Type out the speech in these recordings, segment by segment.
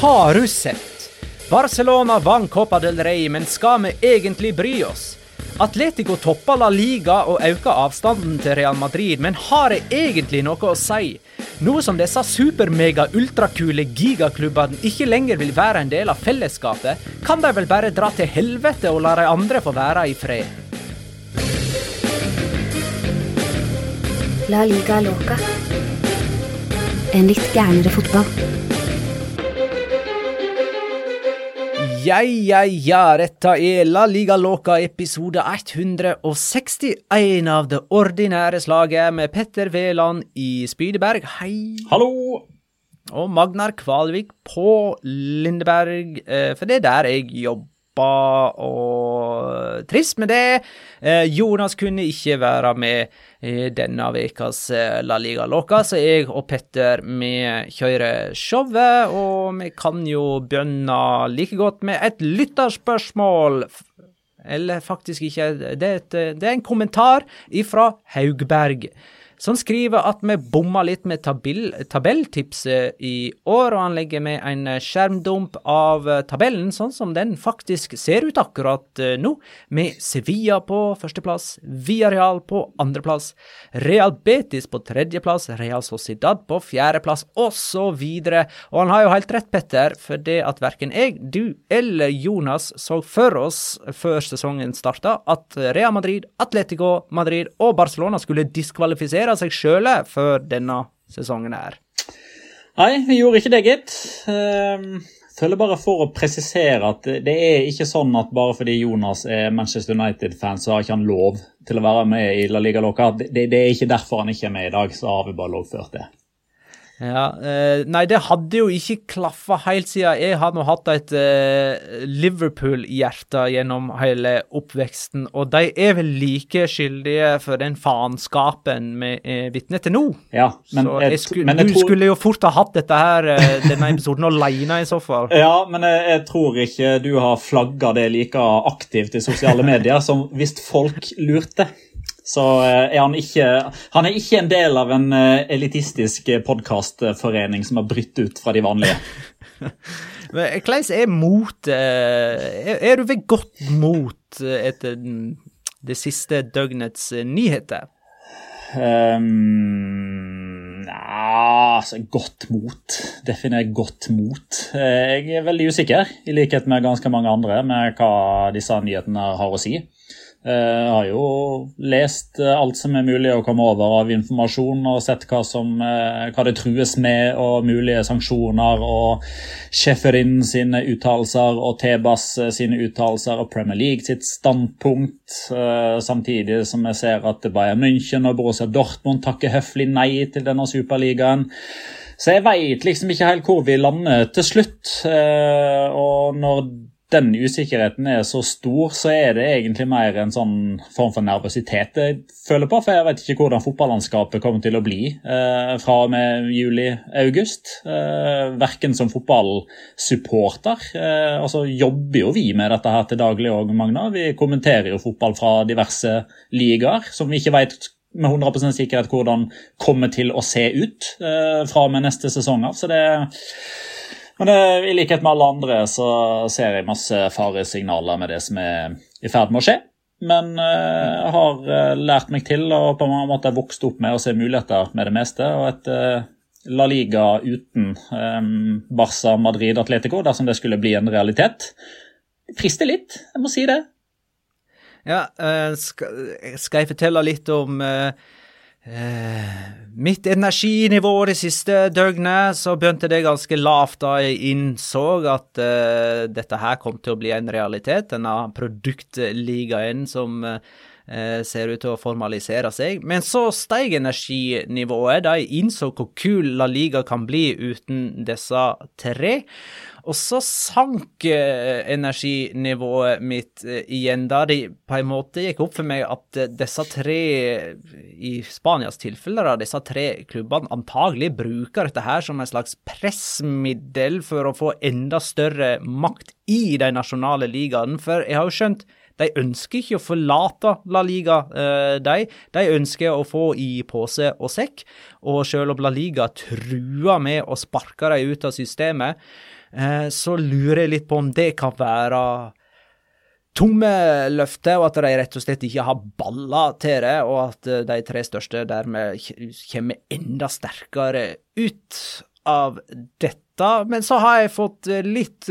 Har du sett? Barcelona vant Copa del Rey, men skal vi egentlig bry oss? Atletico topper La Liga og øker avstanden til Real Madrid, men har det egentlig noe å si? Nå som disse super-mega-ultrakule gigaklubbene ikke lenger vil være en del av fellesskapet, kan de vel bare dra til helvete og la de andre få være i fred? La liga loca. En litt gærnere fotball. Ja, ja, ja, dette er La Liga Loca episode 161 av det ordinære slaget med Petter Veland i Spydeberg. Hei. Hallo! Og Magnar Kvalvik på Lindeberg, eh, for det er der jeg jobber. Og trist med det. Eh, Jonas kunne ikke være med i denne ukas eh, La Liga Loca, så jeg og Petter vi kjører showet. Og vi kan jo begynne like godt med et lytterspørsmål. Eller faktisk ikke. Det er, et, det er en kommentar ifra Haugberg som skriver at vi bomma litt med tabell, tabelltipset i år, og han legger med en skjermdump av tabellen, sånn som den faktisk ser ut akkurat nå, med Sevilla på førsteplass, Villarreal på andreplass, Real Betis på tredjeplass, Real Sociedad på fjerdeplass, osv. Og han har jo helt rett, Petter, for det at verken jeg, du eller Jonas så for oss før sesongen starta at Real Madrid, Atletico Madrid og Barcelona skulle diskvalifisere seg sjøl før denne sesongen her. Nei, vi gjorde ikke det, gitt. Følger føler bare for å presisere at det er ikke sånn at bare fordi Jonas er Manchester United-fan, så har ikke han lov til å være med i La Liga Loca. Det, det er ikke derfor han ikke er med i dag, så har vi bare lovført det. Ja, eh, Nei, det hadde jo ikke klaffa helt siden jeg har nå hatt et eh, Liverpool-hjerte gjennom hele oppveksten, og de er vel like skyldige for den faenskapen vi er vitne til nå. Ja, men så jeg- sku, men jeg du skulle jo fort ha hatt dette her, eh, denne episoden alene i så fall. Ja, men jeg, jeg tror ikke du har flagga det like aktivt i sosiale medier som hvis folk lurte. Så eh, er han ikke Han er ikke en del av en eh, elitistisk podkastforening som har brytt ut fra de vanlige. Men Hvordan er mot er, du ved godt mot eh, etter det siste døgnets eh, nyheter? Um, ja, altså, godt mot. Definer godt mot. Eh, jeg er veldig usikker, i likhet med ganske mange andre, med hva disse nyhetene har å si. Jeg eh, har jo lest eh, alt som er mulig å komme over av informasjon, og sett hva, som, eh, hva det trues med, og mulige sanksjoner, og Shefferin sine uttalelser, og Tebas sine uttalelser, og Premier League sitt standpunkt. Samtidig som jeg ser at Bayern München og Borussia Dortmund takker høflig nei til denne superligaen. Så jeg veit liksom ikke helt hvor vi lander til slutt. Og når den usikkerheten er så stor, så er det egentlig mer en sånn form for nervøsitet jeg føler på. For jeg vet ikke hvordan fotballandskapet kommer til å bli eh, fra og med juli-august. Eh, verken som fotballsupporter. Eh, altså jobber jo vi med dette her til daglig òg, Magna. Vi kommenterer jo fotball fra diverse ligaer som vi ikke vet med 100% sikkerhet hvordan kommer til å se ut eh, fra og med neste sesong av. Så det er men uh, i likhet med alle andre så ser jeg masse faresignaler med det som er i ferd med å skje. Men uh, jeg har uh, lært meg til og på en måte vokst opp med å se muligheter med det meste. Og et La Liga uten um, Barca, Madrid, Atletico, dersom det skulle bli en realitet, frister litt. Jeg må si det. Ja, skal, jeg fortelle litt om Eh, mitt energinivå det siste døgnet, så begynte det ganske lavt da jeg innså at eh, dette her kom til å bli en realitet. Denne produktligaen som eh, ser ut til å formalisere seg. Men så steg energinivået da jeg innså hvor kul La Liga kan bli uten disse tre. Og så sank eh, energinivået mitt eh, igjen, da det på en måte gikk opp for meg at eh, disse tre, i Spanias tilfelle, da, disse tre klubbene antagelig bruker dette her som en slags pressmiddel for å få enda større makt i de nasjonale ligaene. For jeg har jo skjønt de ønsker ikke å forlate La Liga, de. De ønsker å få i pose og sekk. Og selv om La Liga truer med å sparke dem ut av systemet, så lurer jeg litt på om det kan være tomme løfter, og at de rett og slett ikke har baller til det, og at eh, de tre største dermed kommer enda sterkere ut av dette. Men så har jeg fått litt litt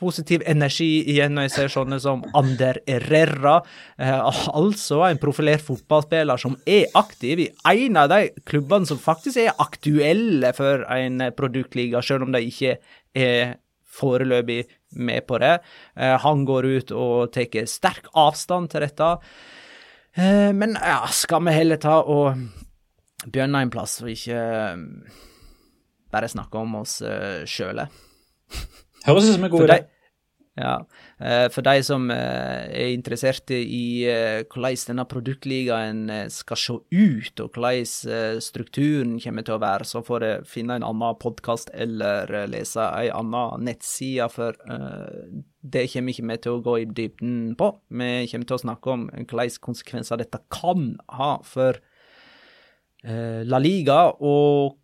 positiv energi igjen når jeg ser sånne som Ander Herrera, altså en profilert fotballspiller som er aktiv i en av de klubbene som faktisk er aktuelle for en produktliga, selv om de ikke er foreløpig med på det. Uh, han går ut og tar sterk avstand til dette. Eh, men ja, skal vi heller ta og begynne en plass, og ikke eh, bare snakke om oss sjøle? Høres ut som en god idé. Ja, eh, For de som eh, er interesserte i hvordan denne produktligaen skal se ut, og hvordan strukturen kommer til å være, så får jeg finne en annen podkast eller lese en annen nettside, for det kommer ikke vi til å gå i dybden på. Vi kommer til å snakke om hvilke konsekvenser dette kan ha for La Liga, og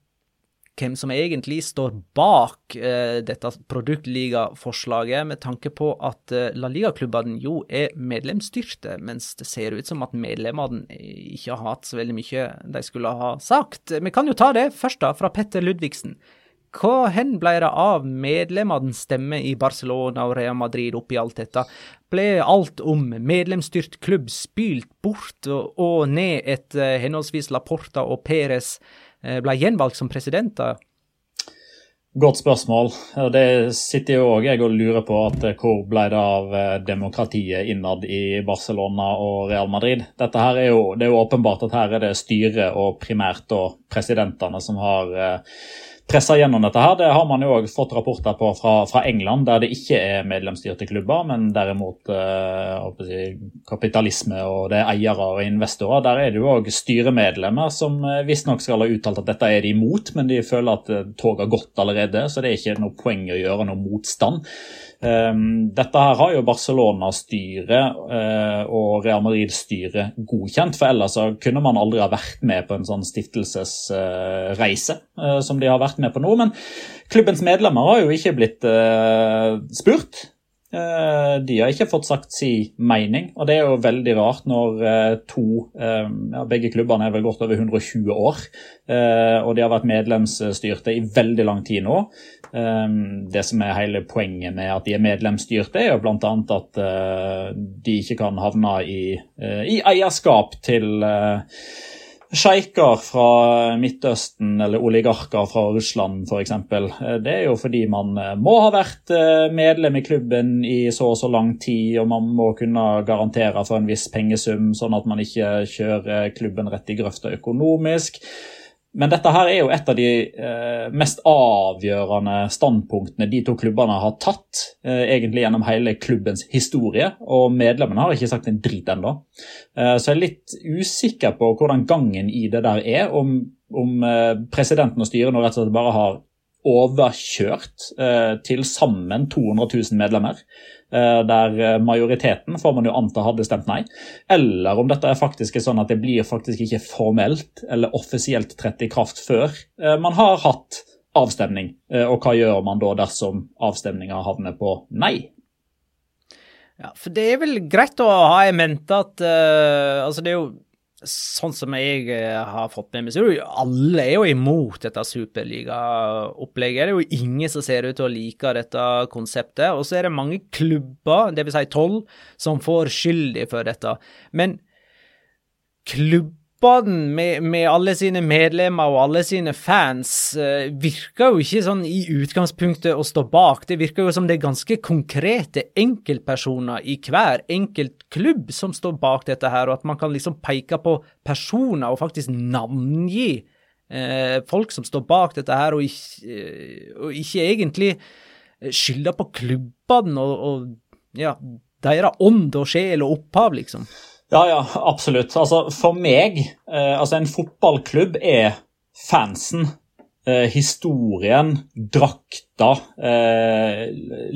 hvem som egentlig står bak eh, dette produktligaforslaget, med tanke på at eh, La Liga-klubbene jo er medlemsstyrte, mens det ser ut som at medlemmene ikke har hatt så veldig mye de skulle ha sagt. Vi kan jo ta det først, da, fra Petter Ludvigsen. Hva hen ble det av medlemmenes stemme i Barcelona og Real Madrid oppi alt dette? Ble alt om medlemsstyrt klubb spylt bort og, ned etter henholdsvis Laporta og Perez Eh, ble gjenvalgt som president? Godt spørsmål. Det sitter jo òg jeg og lurer på at eh, hvor ble det av eh, demokratiet innad i Barcelona og Real Madrid. Dette her er jo, Det er jo åpenbart at her er det styret og primært og presidentene som har pressa gjennom dette. her. Det har man jo også fått rapporter på fra, fra, England, der det ikke er medlemsstyrte klubber, men derimot eh, kapitalisme og det er eiere og investorer. Der er det jo òg styremedlemmer som eh, visstnok skal ha uttalt at dette er de imot, men de føler at eh, toget har gått allerede, så det er ikke noe poeng å gjøre noe motstand. Um, dette her har jo Barcelona-styret uh, og Real Madrid-styret godkjent, for ellers kunne man aldri ha vært med på en sånn stiftelsesreise uh, som de har vært med på nå. Men klubbens medlemmer har jo ikke blitt spurt. Eh, de har ikke fått sagt si mening, og det er jo veldig rart når eh, to ja, Begge klubbene er vel godt over 120 år, og de har vært medlemsstyrte i veldig lang tid nå. Det som er hele poenget med at de er medlemsstyrte, er jo bl.a. at de ikke kan havne i, i eierskap til sjeiker fra Midtøsten eller oligarker fra Russland f.eks. Det er jo fordi man eh, må ha vært eh, medlem i klubben i så og så lang tid, og man må kunne garantere for en viss pengesum, sånn at man ikke kjører klubben rett i grøfta økonomisk. Men dette her er jo et av de eh, mest avgjørende standpunktene de to klubbene har tatt eh, egentlig gjennom hele klubbens historie, og medlemmene har ikke sagt en drit ennå. Eh, så jeg er litt usikker på hvordan gangen i det der er, om, om eh, presidenten og styret nå rett og slett bare har overkjørt eh, til sammen 200 000 medlemmer. Eh, der eh, majoriteten får man jo anta hadde stemt nei. Eller om dette er faktisk sånn at det blir faktisk ikke formelt eller offisielt trett i kraft før man har hatt avstemning. Og hva gjør man da dersom avstemninga havner på nei? Ja, for det er vel greit å ha i mente at uh, altså det er jo sånn som jeg eh, har fått med meg, så er jo alle er jo imot dette superligaopplegget. Det er jo ingen som ser ut til å like dette konseptet. Og så er det mange klubber, dvs. Si tolv, som får skyldig for dette. Men klubb fotballen med, med, alle sine medlemmer og alle sine fans uh, virker jo ikke sånn i utgangspunktet å stå bak. Det virker jo som det er ganske konkrete enkeltpersoner i hver enkelt klubb som står bak dette her, og at man kan liksom peke på personer og faktisk navngi uh, folk som står bak dette her, og ikke, uh, og ikke egentlig skylde på klubbene og, og ja, deres ånd og sjel og opphav, liksom. Ja, ja, absolutt. Altså, for meg, eh, altså en fotballklubb er fansen. Eh, historien, drakta, eh,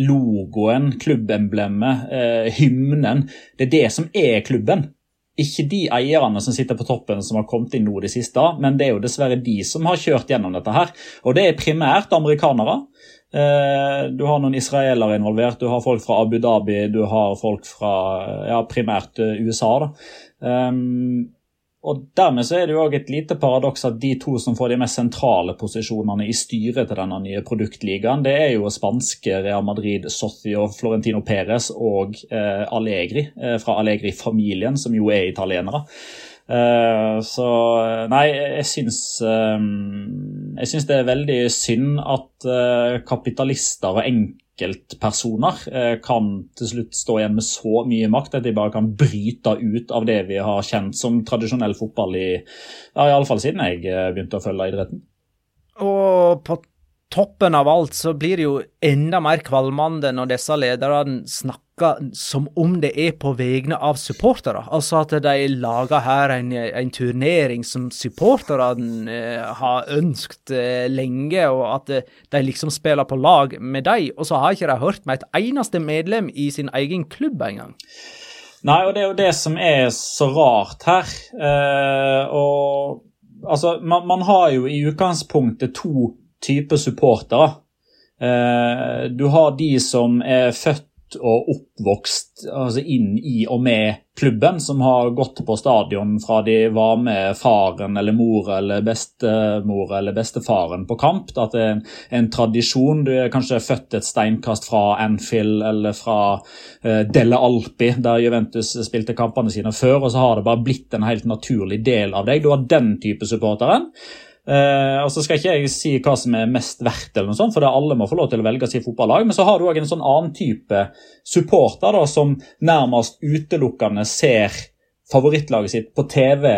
logoen, klubbemblemet, hymnen. Det er det som er klubben. Ikke de eierne som sitter på toppen som har kommet inn nå det siste, men det er jo dessverre de som har kjørt gjennom dette her. Og det er primært amerikanere. Eh, du har noen israelere involvert, du har folk fra Abu Dhabi, du har folk fra ja, primært eh, USA. Um, og Dermed så er det jo også et lite paradoks at de to som får de mest sentrale posisjonene i styret til denne nye produktligaen, det er jo spanske Real Madrid, Socio, Florentino Perez og eh, Allegri eh, fra Allegri-familien, som jo er italienere. Eh, så nei, jeg syns um, Jeg syns det er veldig synd at kapitalister og enkeltpersoner kan til slutt stå igjen med så mye makt at de bare kan bryte ut av det vi har kjent som tradisjonell fotball i ja, iallfall siden jeg begynte å følge idretten. Og på toppen av alt så blir det jo enda mer kvalmende når disse lederne snakker som om det er på vegne av supportere. Altså at de lager her en, en turnering som supporterne eh, har ønsket eh, lenge, og at eh, de liksom spiller på lag med dem. Og så har ikke de hørt med et eneste medlem i sin egen klubb engang. Nei, og det er jo det som er så rart her. Eh, og altså, man, man har jo i utgangspunktet to typer supportere. Eh, du har de som er født og oppvokst altså inn i og med klubben, som har gått på stadion fra de var med faren eller mor eller bestemor eller bestefaren på kamp. At det er en, en tradisjon. Du er kanskje født et steinkast fra Anfield eller fra uh, Delle Alpi, der Juventus spilte kampene sine før, og så har det bare blitt en helt naturlig del av deg. Du har den type supporteren. Uh, og så skal ikke jeg si hva som er mest verdt, eller noe sånt, for det alle må få lov til å velge sitt fotballag. Men så har du òg en sånn annen type supporter da, som nærmest utelukkende ser favorittlaget sitt på TV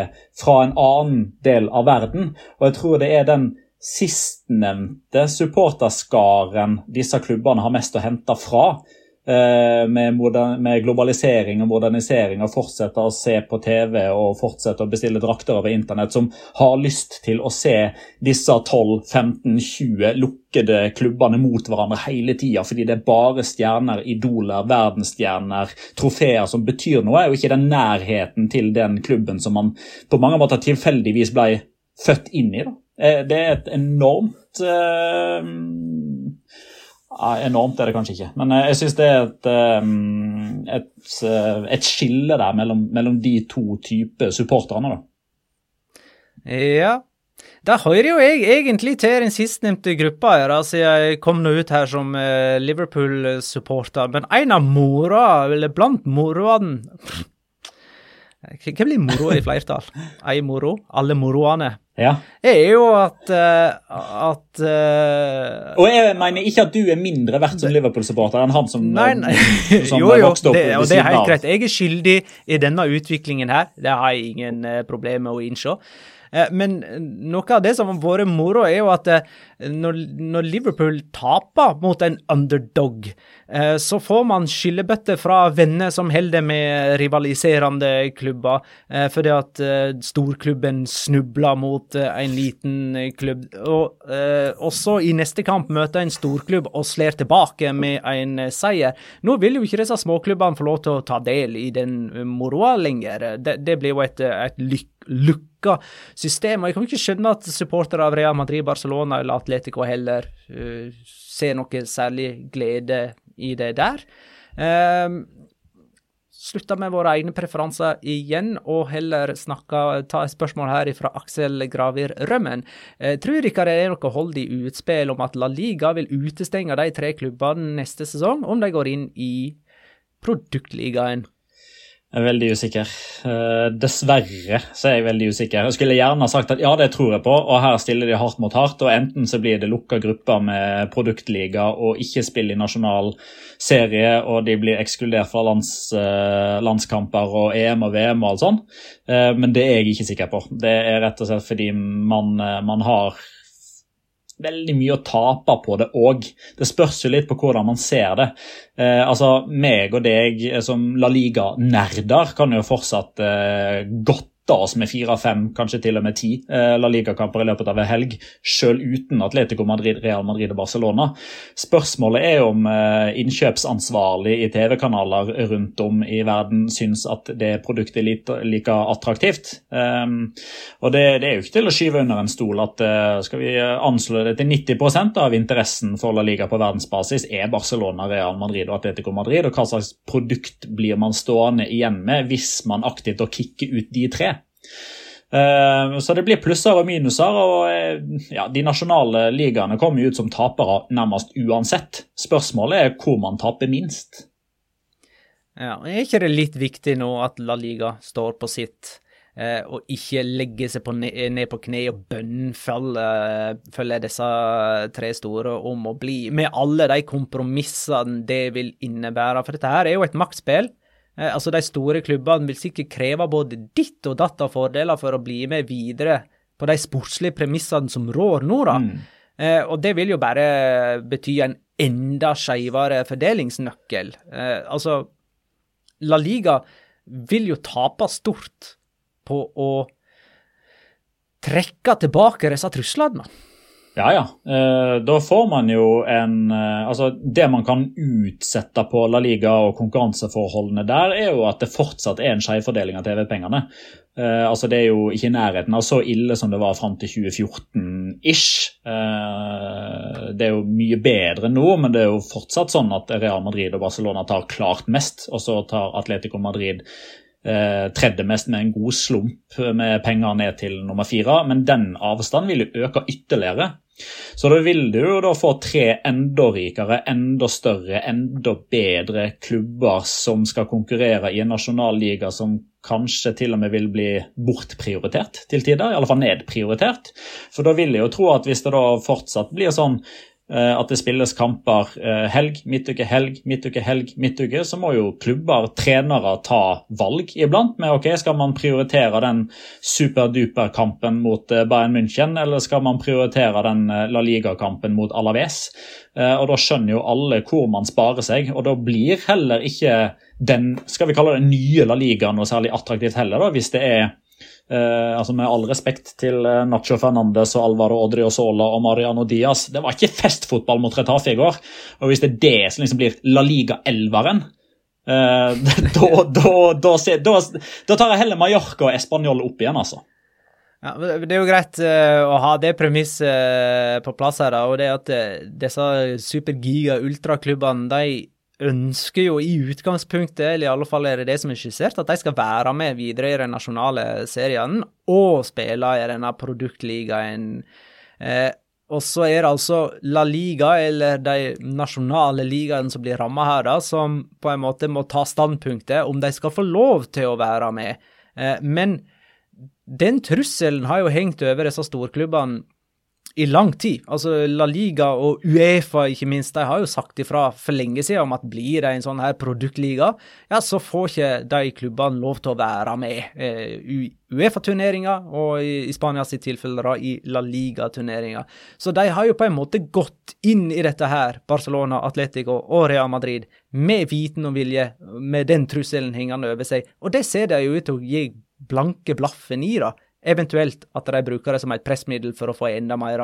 fra en annen del av verden. Og jeg tror det er den sistnevnte supporterskaren disse klubbene har mest å hente fra. Eh, med, med, globalisering og modernisering og fortsette å se på TV og fortsette å bestille drakter over internett, som har lyst til å se disse 12-15-20 lukkede klubbene mot hverandre hele tida, fordi det er bare stjerner, idoler, verdensstjerner, trofeer som betyr noe, og ikke den nærheten til den klubben som man på mange måter tilfeldigvis ble født inn i. Da. Eh, det er et enormt uh, enormt er det kanskje ikke, men eh, jeg syns det er et, um, et, eh, et, skille der mellom, mellom de to typer supporterne. da. Ja, da hører jo jeg egentlig til den sistnevnte gruppa her, altså jeg kom nå ut her som Liverpool-supporter, men en av mora, eller blant moroene Hva blir moro i flertall? Ei moro? Alle moroene? Ja. er jo at, uh, at uh, Og jeg mener ikke at du er mindre verdt som Liverpool-supporter enn han som, nei, nei. som jo, jo, vokste opp det, og det er helt greit. Jeg er skyldig i denne utviklingen her. Det har jeg ingen problemer med å innse. Eh, men noe av det som har vært moro, er jo at eh, når, når Liverpool taper mot en underdog, eh, så får man skyllebøtter fra venner som holder med rivaliserende klubber, fordi at storklubben snubler mot en liten klubb. Og også i neste kamp møter en storklubb og slår tilbake med en seier. Nå vil jo ikke disse småklubbene få lov til å ta del i den moroa lenger. Det, det blir jo et, et lykke lukka system. Og jeg kan ikke skjønne at supportere av Real Madrid, Barcelona eller Atletico heller uh, ser noe særlig glede i det der. Um, slutta med våre egne preferanser igjen, og heller snakka, ta et spørsmål her fra Aksel Gravir Rømmen. Eh, tror dere det er noe hold i utspill om at La Liga vil utestenge de tre klubbene neste sesong, om de går inn i produktligaen? Jeg er veldig usikker. Uh, dessverre så er jeg veldig usikker. Jeg skulle gjerne sagt at ja, det tror jeg på, og her stiller de hardt mot hardt. og Enten så blir det lukka grupper med produktliga og ikke spill i nasjonal serie, og de blir ekskludert fra lands, uh, landskamper og EM og VM og alt sånt. Uh, men det er jeg ikke sikker på. Det er rett og slett fordi man, man har veldig mye å tape på det òg. Det spørs jo litt på hvordan man ser det. Eh, altså, meg og deg som La Liga-nerder kan jo fortsatt eh, godt oss med fire-fem, kanskje til og med ti eh, La Liga-kamper i løpet av en helg, selv uten Atletico Madrid, Real Madrid og Barcelona. Spørsmålet er om eh, innkjøpsansvarlig i TV-kanaler rundt om i verden syns at det produktet er like attraktivt. Um, og det, det, er jo ikke til å skyve under en stol at uh, skal vi anslå det til 90% av interessen for La Liga på verdensbasis er Barcelona, Real Madrid og Atletico Madrid, og hva slags produkt blir man stående igjen med hvis man aktivt kicker ut de tre? Eh, så det blir plusser og minuser. og eh, ja, De nasjonale ligaene kommer ut som tapere nærmest uansett. Spørsmålet er hvor man taper minst. Ja, Er ikke det litt viktig nå at La Liga står på sitt, eh, og ikke legger seg på ned, på kne og bønnfølger disse tre store om å bli, med alle de kompromissene det vil innebære? For dette her er jo et maktspill. Eh, altså De store klubbene vil sikkert kreve både ditt og datt av fordeler for å bli med videre på de sportslige premissene som rår nå. da. Mm. Eh, og det vil jo bare bety en enda skeivere fordelingsnøkkel. Eh, altså, La Liga vil jo tape stort på å trekke tilbake disse truslene. Ja, ja. Eh, da får man jo en eh, Altså, det man kan utsette på La Liga og konkurranseforholdene der, er jo at det fortsatt er en skjevfordeling av TV-pengene. Eh, altså, Det er jo ikke i nærheten av så ille som det var fram til 2014-ish. det er jo mye bedre nå, men det er jo fortsatt sånn at Real Madrid og Barcelona tar klart mest, og så tar Atletico Madrid eh, tredje mest med en god slump med penger ned til nummer fire. Men den avstanden vil jo øke ytterligere så da vil du jo da få tre enda rikere, enda større, enda bedre klubber som skal konkurrere i en nasjonalliga som kanskje til og med vil bli bortprioritert til tider, i alle fall nedprioritert. For da vil jeg jo tro at hvis det da fortsatt blir sånn at det spilles kamper eh, helg, midtuke, helg, midtuke, helg, midtuke, så må jo klubber, trenere, ta valg iblant med ok, skal man prioritere den superduper-kampen mot eh, Bayern München, eller skal man prioritere den La Liga-kampen mot Alaves? Og Da skjønner jo alle hvor man sparer seg, og da blir heller ikke den skal vi kalle det nye La Liga noe særlig attraktivt heller, da, hvis det er Uh, altså Med all respekt til uh, Nacho Fernandes og Alvaro Odriozola og Mariano Diaz. Det var ikke festfotball mot Retafe i går. Og hvis det er det som liksom blir La Liga-elveren, uh, da, da, tar jeg heller Mallorca og Español opp igjen, altså. Ja, Det er jo greit å ha det premisset på plass her, da, og det at disse supergiga-ultraklubbene de ønsker jo i utgangspunktet, eller i alle fall er det det som er skissert, at de skal være med videre i den nasjonale serien og spille i denne produktligaen. og så er det altså La Liga, eller de nasjonale ligaene som blir ramma her, da, som på en måte må ta standpunktet om de skal få lov til å være med. men den trusselen har jo hengt over disse storklubbene i lang tid. Altså La Liga og Uefa ikke minst, de har jo sagt ifra for lenge siden om at blir det en sånn her produktliga, ja, så får ikke de klubbene lov til å være med eh, i Uefa-turneringa, og i, i Spania tilfelle da i La Liga-turneringa. Så de har jo på en måte gått inn i dette her, Barcelona, Atletico og Real Madrid, med viten og vilje, med den trusselen hengende over seg. Og det ser de jo ut til å gi blanke blaffen i, da. Eventuelt at de bruker det som et pressmiddel for å få enda mer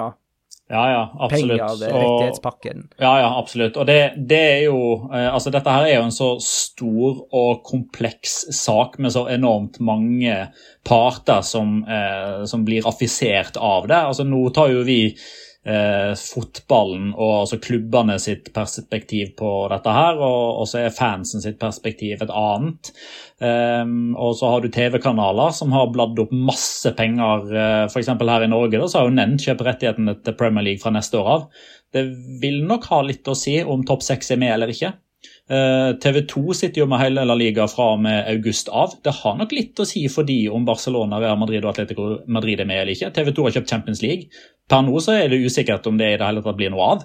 ja, ja, penger av rettighetspakken. Og, ja, ja, absolutt. Og det, det, er jo eh, Altså, dette her er jo en så stor og kompleks sak med så enormt mange parter som, eh, som blir affisert av det. Altså, nå tar jo vi eh, fotballen og altså klubbene sitt perspektiv på dette her, og, og så er fansen sitt perspektiv et annet. Um, og så har du TV-kanaler som har bladd opp masse penger. Uh, eh, F.eks. her i Norge da, så har jo Nent kjøpt rettighetene til Premier League fra neste år av. Det vil nok ha litt å si om topp seks er med eller ikke. Uh, TV 2 sitter jo med hele La Liga fra og med august av. Det har nok litt å si for de om Barcelona, Real Madrid og Atletico Madrid er med eller ikke. TV 2 har kjøpt Champions League. Per nå så er det usikkert om det i det hele tatt blir noe av.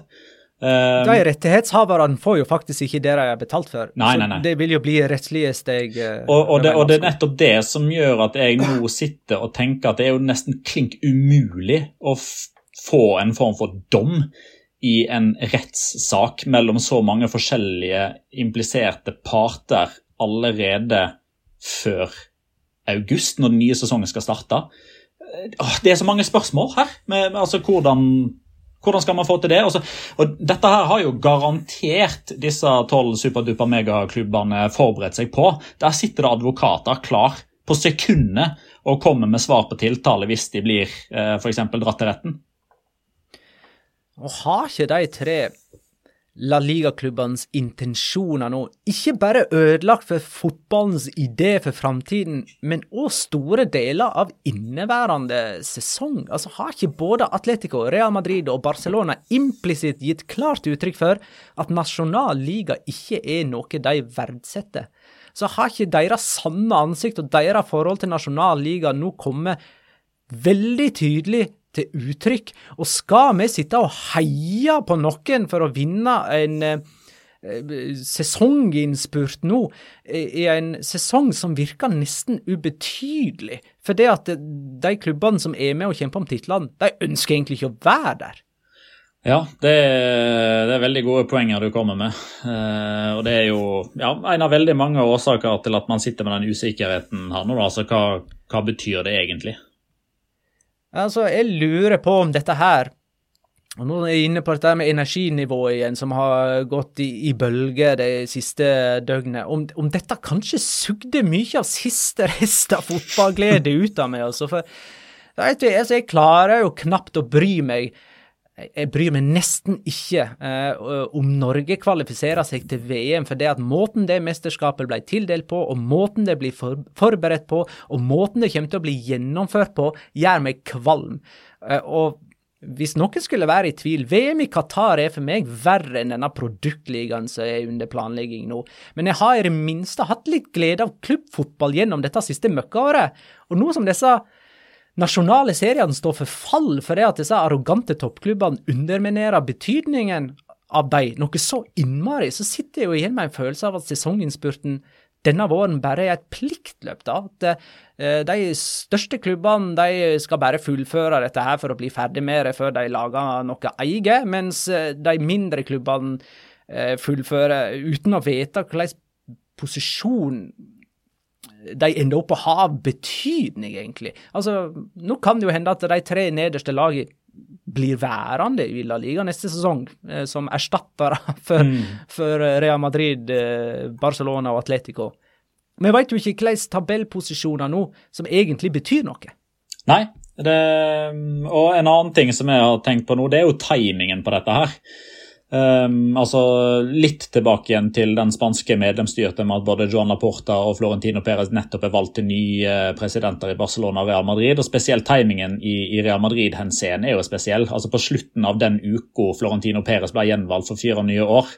Uh, de rettighetshaverne får jo faktisk ikke det de har betalt for. Nei, nei, nei. Så det vil jo bli rettslige steg. Uh, og, og, det, og, det, er nettopp det som gjør at jeg nå sitter og tenker at det er jo nesten klink umulig å få en form for dom i en rettssak mellom så mange forskjellige impliserte parter allerede før august, når den nye sesongen skal starte. Det er så mange spørsmål her. Med, altså, hvordan, hvordan, skal man få til det? Også, og dette her har jo garantert disse tolv superduper megaklubbene forberedt seg på. Der sitter det advokater klar på sekundet og kommer med svar på tiltale hvis de blir eh, f.eks. dratt til retten. Og har ikke de tre La Liga-klubbenes intensjoner nå ikke bare ødelagt for fotballens idé for framtiden, men òg store deler av inneværende sesong? Altså Har ikke både Atletico, Real Madrid og Barcelona implisitt gitt klart uttrykk for at nasjonal liga ikke er noe de verdsetter? Så har ikke deres sanne ansikt og deres forhold til nasjonal liga nå kommet veldig tydelig til uttrykk. Og skal vi sitte og heie på noen for å vinne en eh, sesonginnspurt nå, i en sesong som virker nesten ubetydelig. For det at de klubbene som er med og kjemper om titlene, de ønsker egentlig ikke å være der. Ja, det er, det er, veldig gode poenger du kommer med. Eh, og det er jo ja, en av veldig mange årsaker til at man sitter med den usikkerheten her nå. Altså, hva, hva betyr det egentlig? Altså, jeg lurer på om dette her og Nå er jeg inne på dette med energinivået igjen, som har gått i, i bølger det siste døgnet. Om, om, dette kanskje sugde mye av siste rest av fotballglede ut av meg. Altså, for du, altså, jeg klarer jo knapt å bry meg jeg bryr meg nesten ikke eh, om Norge kvalifiserer seg til VM, for det at måten det mesterskapet ble tildelt på, og måten det blir for, forberedt på, og måten det kommer til å bli gjennomført på, gjør meg kvalm. Eh, og hvis noen skulle være i tvil, VM i Qatar er for meg verre enn denne produktligaen som er under planlegging nå. Men jeg har i det minste hatt litt glede av klubbfotball gjennom dette siste møkkaåret. Og nå som disse nasjonale seriene står for fall fordi at disse arrogante toppklubbene underminerer betydningen av dem noe så innmari, så sitter jeg jo igjen med en følelse av at sesonginnspurten denne våren bare er et pliktløp. da, at uh, De største klubbene de skal bare fullføre dette her for å bli ferdig med det før de lager noe eget, mens uh, de mindre klubbene uh, fullfører uten å vite hvilken posisjon de ender opp å ha betydning, egentlig. Altså, Nå kan det jo hende at de tre nederste lagene blir værende i La Liga neste sesong, eh, som erstattere for, mm. for, Real Madrid, eh, Barcelona og Atletico. Vi vet jo ikke hvilke tabellposisjoner nå som egentlig betyr noe. Nei, Det, og en annen ting som jeg har tenkt på nå, det er jo timingen på dette her. Um, altså Litt tilbake igjen til den spanske medlemsstyrte med at både Joan Laporta og Florentino Perez nettopp er valgt til nye presidenter i Barcelona og Real Madrid. og Spesielt timingen i, i Real Madrid-henseende er jo spesiell. Altså På slutten av den uka Florentino Perez ble gjenvalgt for fire nye år,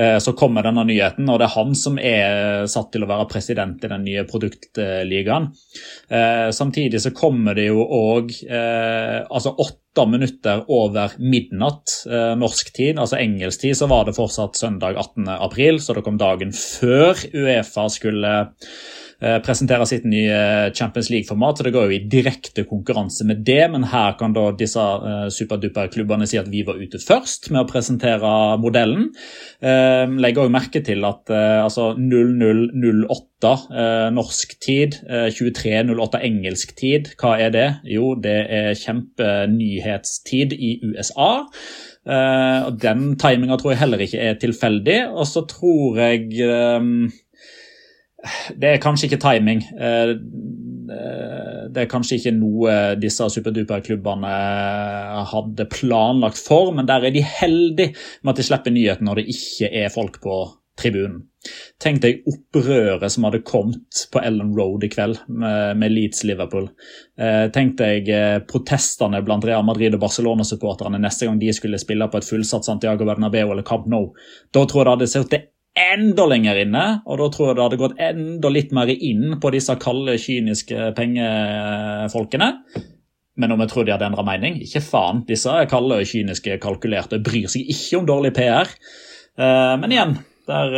uh, så kommer denne nyheten. og Det er han som er satt til å være president i den nye produktligaen. Uh, samtidig så kommer det jo òg uh, altså åtte minutter over midnatt eh, norsk tid, altså engelsk tid, så var det fortsatt søndag 18. april, så det kom dagen før Uefa skulle eh, presentere sitt nye Champions League-format. så Det går jo i direkte konkurranse med det, men her kan da disse uh, superduper-klubbene si at vi var ute først med å presentere modellen. Legger også merke til at altså 0008 uh, norsk tid, 2308 engelsk tid, hva er det? Jo, det er kjempenyhetstid i USA. Den timinga tror jeg heller ikke er tilfeldig. Og så tror jeg Det er kanskje ikke timing. Uh, det er kanskje ikke noe disse superduper-klubbene hadde planlagt for, men der er de heldige med at de slipper nyheten når det ikke er folk på tribunen. Tenk deg opprøret som hadde kommet på Ellen Road i kveld med, med Leeds-Liverpool. Eh, tenk deg eh, protestene blant Real Madrid og Barcelona-supporterne neste gang de skulle spille på et fullsatt Santiago Bernabeu eller Camp Nou. Da tror jeg det hadde sittet enda lenger inne, og da tror jeg det hadde gått enda litt mer inn på disse kalde, kyniske pengefolkene. Men om jeg tror de hadde endra mening? Ikke faen. Disse kalde, kyniske, kalkulerte, bryr seg ikke om dårlig PR. Eh, men igjen, der,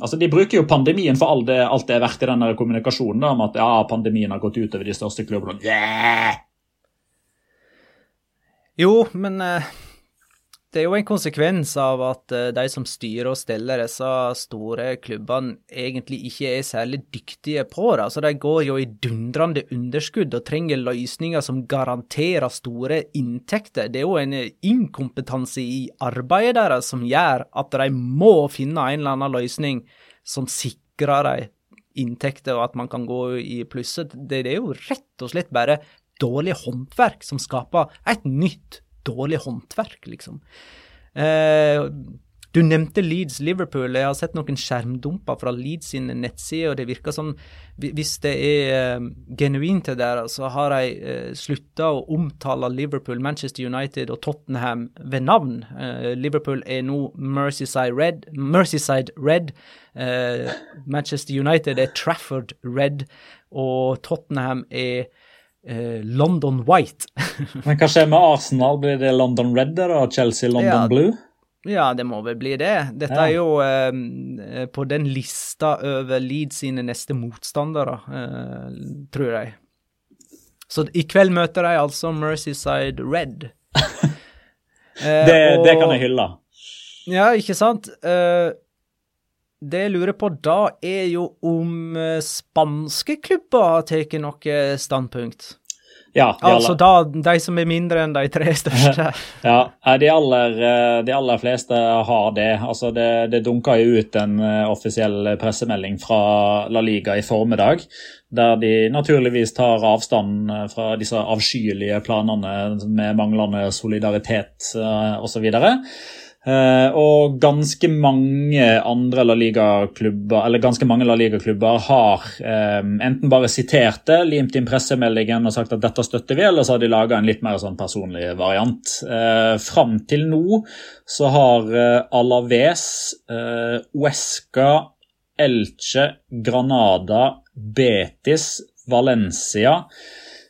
altså De bruker jo pandemien for alt det, alt det er verdt i denne kommunikasjonen da, om at ja, pandemien har gått utover de største klubbene. Yeah! Jo, men uh, det er jo en konsekvens av at uh, de som styrer og steller disse store klubbene, egentlig ikke er særlig dyktige på det. Altså, De går jo i dundrende underskudd og trenger løsninger som garanterer store inntekter. Det er jo en inkompetanse i arbeidet deres som gjør at de må finne en eller annen løsning som sikrer dem inntekter, og at man kan gå i plusset. Det er jo rett og slett bare dårlig håndverk som skaper et nytt dårlig håndverk, liksom. Eh, du nevnte Leeds Liverpool. Jeg har sett noen skjermdumper fra Leeds sine nettsider, og det virker som hvis det er um, genuint det der, så har de uh, slutta å omtale Liverpool, Manchester United og Tottenham ved navn. Uh, Liverpool er nå Mercyside Red. Merseyside Red. Manchester United er Trafford Red, og Tottenham er Uh, London White. Men hva skjer med Arsenal? Blir det London Red og Chelsea London ja, Blue? Ja, det må vel bli det. Dette ja. er jo eh, på den lista over Leeds sine neste motstandere, eh, tror jeg. Så i kveld møter de altså Mercyside Red. det, og, det, kan jeg hylle. Ja, ikke sant? Det jeg lurer på da, er jo om spanske klubber har tatt noe standpunkt. Ja, altså da, de som er mindre enn de tre største? ja, de aller, de aller, fleste har det. Altså det, det dunka jo ut en offisiell pressemelding fra La Liga i formiddag, der de naturligvis tar avstand fra disse avskyelige planene med manglende solidaritet osv. Uh, og ganske mange andre La Liga-klubber eller ganske mange La Liga-klubber har um, enten bare sitert det, limt inn pressemeldingen og sagt at dette støtter vi, eller så har de laga en litt mer sånn personlig variant. Uh, Fram til nå så har Alaves, Uesca, Elche, Granada, Betis, Valencia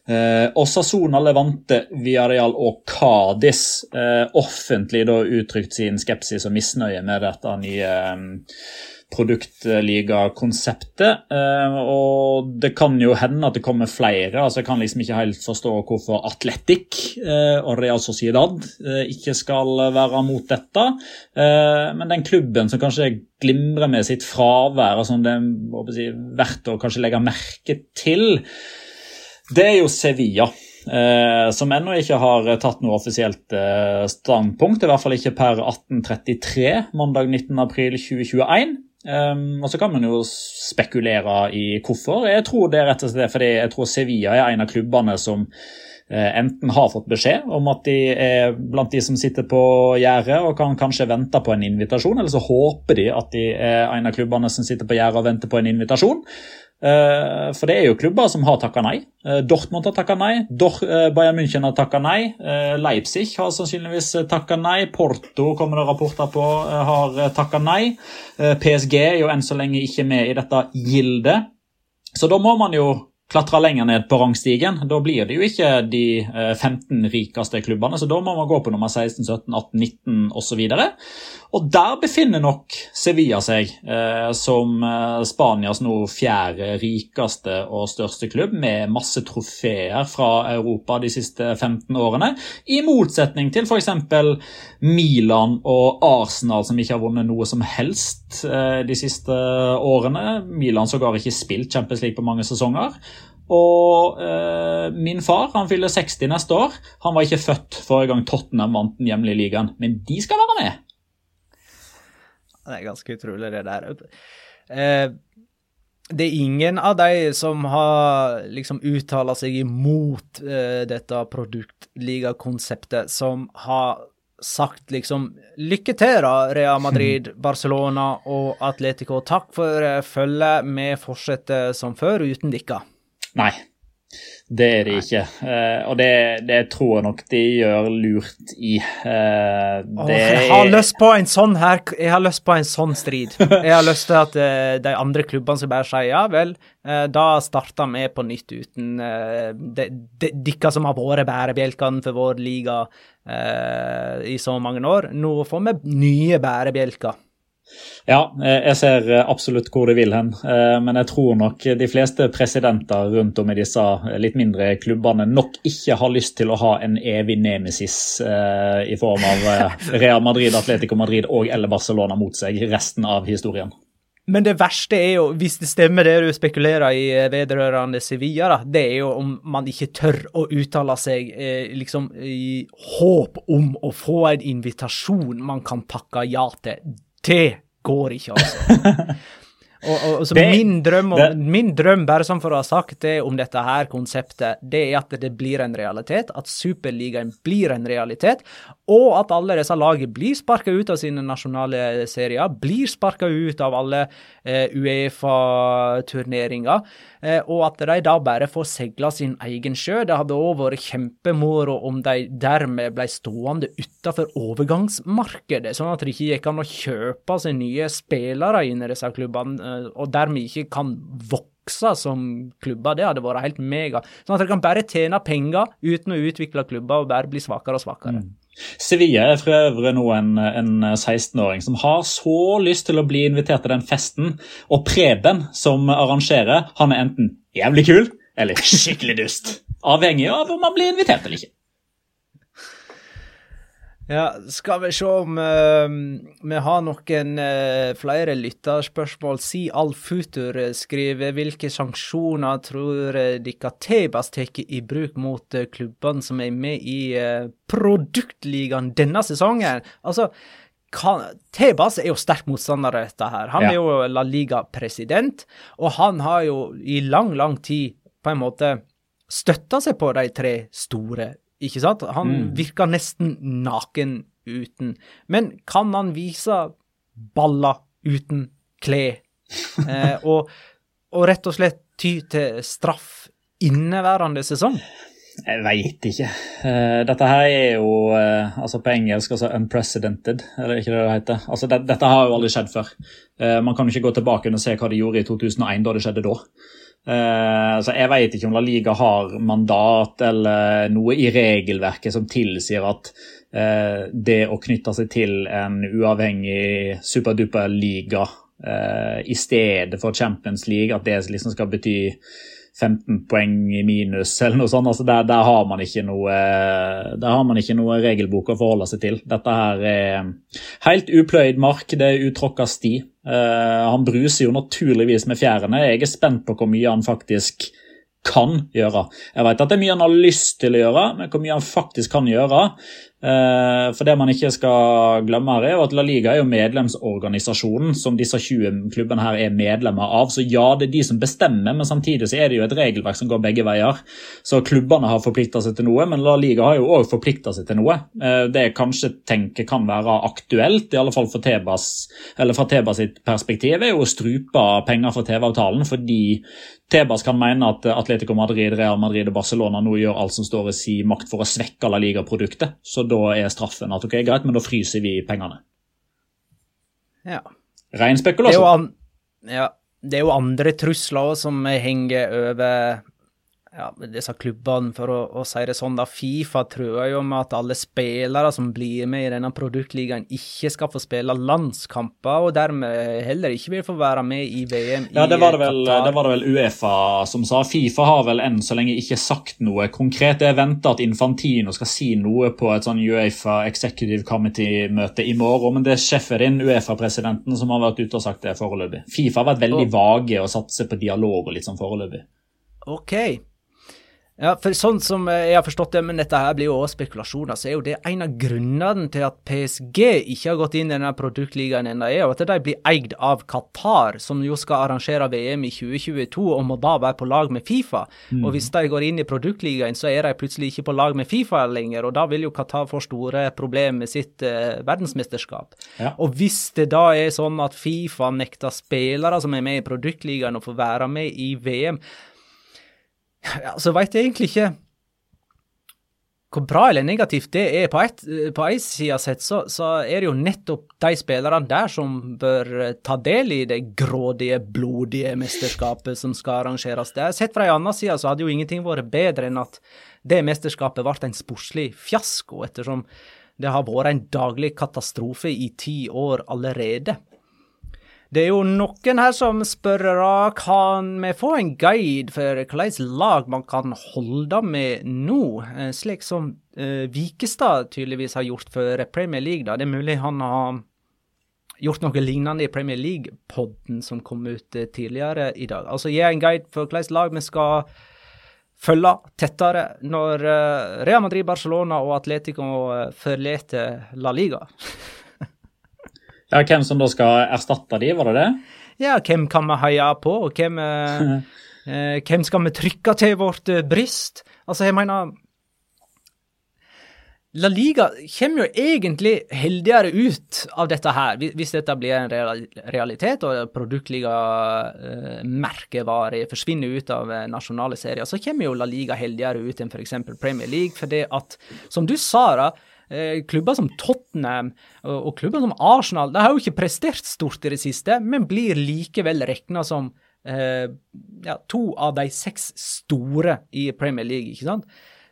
Eh, Osasona, Levante, Villarreal og Cádiz eh, offentlig da uttrykt sin skepsis og misnøye med dette nye eh, produktligakonseptet. Eh, og det kan jo hende at det kommer flere. altså Jeg kan liksom ikke helt forstå hvorfor Atletic eh, og Real Sociedad eh, ikke skal være mot dette. men den klubben som kanskje glimrer med sitt fravær, og som det er si, verdt å kanskje legge merke til, det er jo Sevilla. Eh, som ennå ikke har tatt noe offisielt eh, standpunkt. I hvert fall ikke per 1833, mandag 19.4.2021. Um, og så kan man jo spekulere i hvorfor. Jeg tror det er rett og slett fordi jeg tror Sevilla er en av klubbene som enten har fått beskjed om at de er blant de som sitter på gjerdet og kan kanskje vente på en invitasjon, eller så håper de at de er en av klubbene som sitter på gjerdet og venter på en invitasjon. Uh, for det er jo klubber som har takka nei. Uh, Dortmund har takka nei. Uh, Bayern München har takka nei. Leipzig har sannsynligvis takka nei. Porto kommer det rapporter på har takka nei. PSG er jo enn så lenge ikke med i dette gildet. Så da må man jo klatre lenger ned på rangstigen. Da blir det jo ikke de 15 rikeste klubbene, så da må man gå på nummer 16, 17, 18, 19 osv. Og der befinner nok Sevilla seg eh, som eh, Spanias nå fjerde rikeste og største klubb, med masse trofeer fra Europa de siste 15 årene. I motsetning til f.eks. Milan og Arsenal, som ikke har vunnet noe som helst eh, de siste årene. Milan sågar ikke spilt Champions League på mange sesonger. Og eh, min far han fyller 60 neste år. Han var ikke født forrige gang Tottenham vant den hjemlige ligaen, men de skal være med. Det er ganske utrolig, det der. Eh, det er ingen av de som har liksom uttala seg imot eh, dette produktligakonseptet, som har sagt liksom lykke til, da, Real Madrid, Barcelona og Atletico. Takk for uh, følget. Vi fortsetter som før uten dere. Nei, det er de ikke, uh, og det, det, tror jeg nok de gjør lurt i. Uh, oh, jeg har lyst på en sånn her, jeg har lyst på en sånn strid. Jeg har lyst til at uh, de andre klubbene skal bare sier ja vel, da starter vi på nytt uten dere som har vært bærebjelkene for vår liga i så mange år. Nå får vi nye bærebjelker. Ja, eh, jeg ser eh, absolutt hvor du vil hen. Eh, men jeg tror nok de fleste presidenter rundt om i disse litt mindre klubbene nok ikke har lyst til å ha en evig nemesis i form av Real Madrid, Atletico Madrid og eller Barcelona mot seg resten av historien. Men det verste er jo, hvis det stemmer det du spekulerer i vedrørende Sevilla, da, det er jo om man ikke tør å uttale seg eh, liksom i håp om å få en invitasjon man kan takke ja til. Det går ikke, altså. Og, og, og det, min, drøm, det, min, drøm, bare sånn for å ha sagt det om dette her konseptet, det er at det blir en realitet. At Superligaen blir en realitet. Og at alle disse lagene blir sparka ut av sine nasjonale serier. Blir sparka ut av alle eh, Uefa-turneringer. Eh, og at de da bare får seila sin egen sjø. Det hadde òg vært kjempemoro om de dermed ble stående utafor overgangsmarkedet, sånn at det ikke gikk an å kjøpe seg nye spillere inn i disse klubbene, og dermed ikke kan vokse som klubber. Det hadde vært helt mega. Sånn at de kan bare tjene penger uten å utvikle klubber og bare bli svakere og svakere. Mm. Sevilla er for øvrig nå en, en 16-åring som har så lyst til å bli invitert til den festen. Og Preben, som arrangerer, han er enten jævlig kul eller skikkelig dust. Avhengig av om han blir invitert eller ikke. Ja, skal vi se om uh, vi har noen uh, flere lytterspørsmål. Si Alfutur skriver hvilke sanksjoner tror dere Tebas tar i bruk mot uh, klubbene som er med i uh, produktligaen denne sesongen? Altså, kan, Tebas er jo sterk motstander av dette her. Han ja. er jo La Liga-president, og han har jo i lang, lang tid på en måte støtta seg på de tre store ikke sant? Han mm. virker nesten naken uten. Men kan han vise baller uten klær? Eh, og, og, rett og slett ty til straff inneværende sesong? Jeg veit ikke. Uh, dette her er jo uh, altså på engelsk altså unprecedented, eller ikke det det heter. Altså, det, dette har jo aldri skjedd før. Uh, man kan jo ikke gå tilbake og se hva de gjorde i 2001, da det skjedde da. Uh, altså jeg vet ikke om La Liga har mandat eller noe i regelverket som tilsier at uh, det å knytte seg til en uavhengig superduper liga uh, i stedet for Champions League, at det liksom skal bety 15 poeng i minus eller noe sånt. Altså der, der, har man ikke noe, der har man ikke noe regelbok å forholde seg til. Dette her er helt upløyd mark, det er utråkka sti. Uh, han bruser jo naturligvis med fjærene. Jeg er spent på hvor mye han faktisk kan gjøre. Jeg vet at det er mye han har lyst til å gjøre, men hvor mye han faktisk kan gjøre, Eh, for det man ikke skal glemme her er at La Liga er jo medlemsorganisasjonen som disse 20 klubbene her er medlemmer av. Så ja, det er de som bestemmer, men samtidig så er det jo et regelverk som går begge veier. Så klubbene har forplikta seg til noe, men La Liga har jo òg forplikta seg til noe. Eh, det jeg kanskje tenker kan være aktuelt, i alle fall for Tebas, eller fra Tebas sitt perspektiv, er jo å strupe penger fra TV-avtalen fordi Tebas kan mene at Atletico Madrid, Real Madrid og Barcelona nå gjør alt som står i sin makt for å svekke La Liga-produktet. Så da er straffen at ok, greit, men da fryser vi pengene. Ja. Ren Det er jo, an ja, det er jo andre trusler òg som henger over ja, disse klubbene, for å, å si det sånn. da. Fifa truer jo med at alle spillere som blir med i denne produktligaen, ikke skal få spille landskamper, og dermed heller ikke vil få være med i VM Ja, det var det, vel, Qatar. det var det vel Uefa som sa. Fifa har vel enn så lenge ikke sagt noe konkret. Jeg venter at Infantino skal si noe på et sånn Uefa Executive Committee-møte i morgen, men det er Shefferin, Uefa-presidenten, som har vært ute og sagt det foreløpig. Fifa har vært veldig vage og satser på dialog og litt sånn foreløpig. Ok. Ja, for sånn som jeg har forstått det, men dette her blir jo også spekulasjoner, så er jo det en av grunnene til at PSG ikke har gått inn i denne produktligaen ennå, er jo at de blir eid av Qatar, som jo skal arrangere VM i 2022, og må da være på lag med Fifa. Og hvis de går inn i produktligaen, så er de plutselig ikke på lag med Fifa lenger, og da vil jo Qatar få store problemer med sitt eh, verdensmesterskap. Ja. Og hvis det da er sånn at Fifa nekter spillere som er med i produktligaen å få være med i VM, ja, så veit jeg egentlig ikke hvor bra eller negativt det er. På ett på ei side sett så, så er det jo nettopp de spillerne der som bør eh, ta del i det grådige, blodige mesterskapet som skal arrangeres der. Sett fra ei anna side så hadde jo ingenting vært bedre enn at det mesterskapet ble en sportslig fiasko, ettersom det har vært en daglig katastrofe i ti år allerede. Det er jo noen her som spør kan vi få en guide for hvilket lag man kan holde med nå, eh, slik som uh, Vikestad tydeligvis har gjort for Premier League. da. Det er mulig han har gjort noe lignende i Premier League-podden som kom ut eh, tidligere i dag. Altså gi en guide for hvilket lag vi skal følge tettere når uh, Real Madrid, Barcelona og Atletico forlater La Liga. Ja, Hvem som da skal erstatte de, var det det? Ja, hvem kan vi heie på, og hvem, eh, eh, hvem skal vi trykke til vårt eh, bryst? Altså, jeg mener La Liga kommer jo egentlig heldigere ut av dette her, hvis- dette blir en realitet og produktliga-merkevarer forsvinner ut av eh, nasjonale serier. Så kommer jo La Liga heldigere ut enn f.eks. Premier League, fordi at, som du sa, da, eh, klubber som Tottenham og klubber som Arsenal de har jo ikke prestert stort i det siste, men blir likevel regna som eh, ja, to av de seks store i Premier League, ikke sant?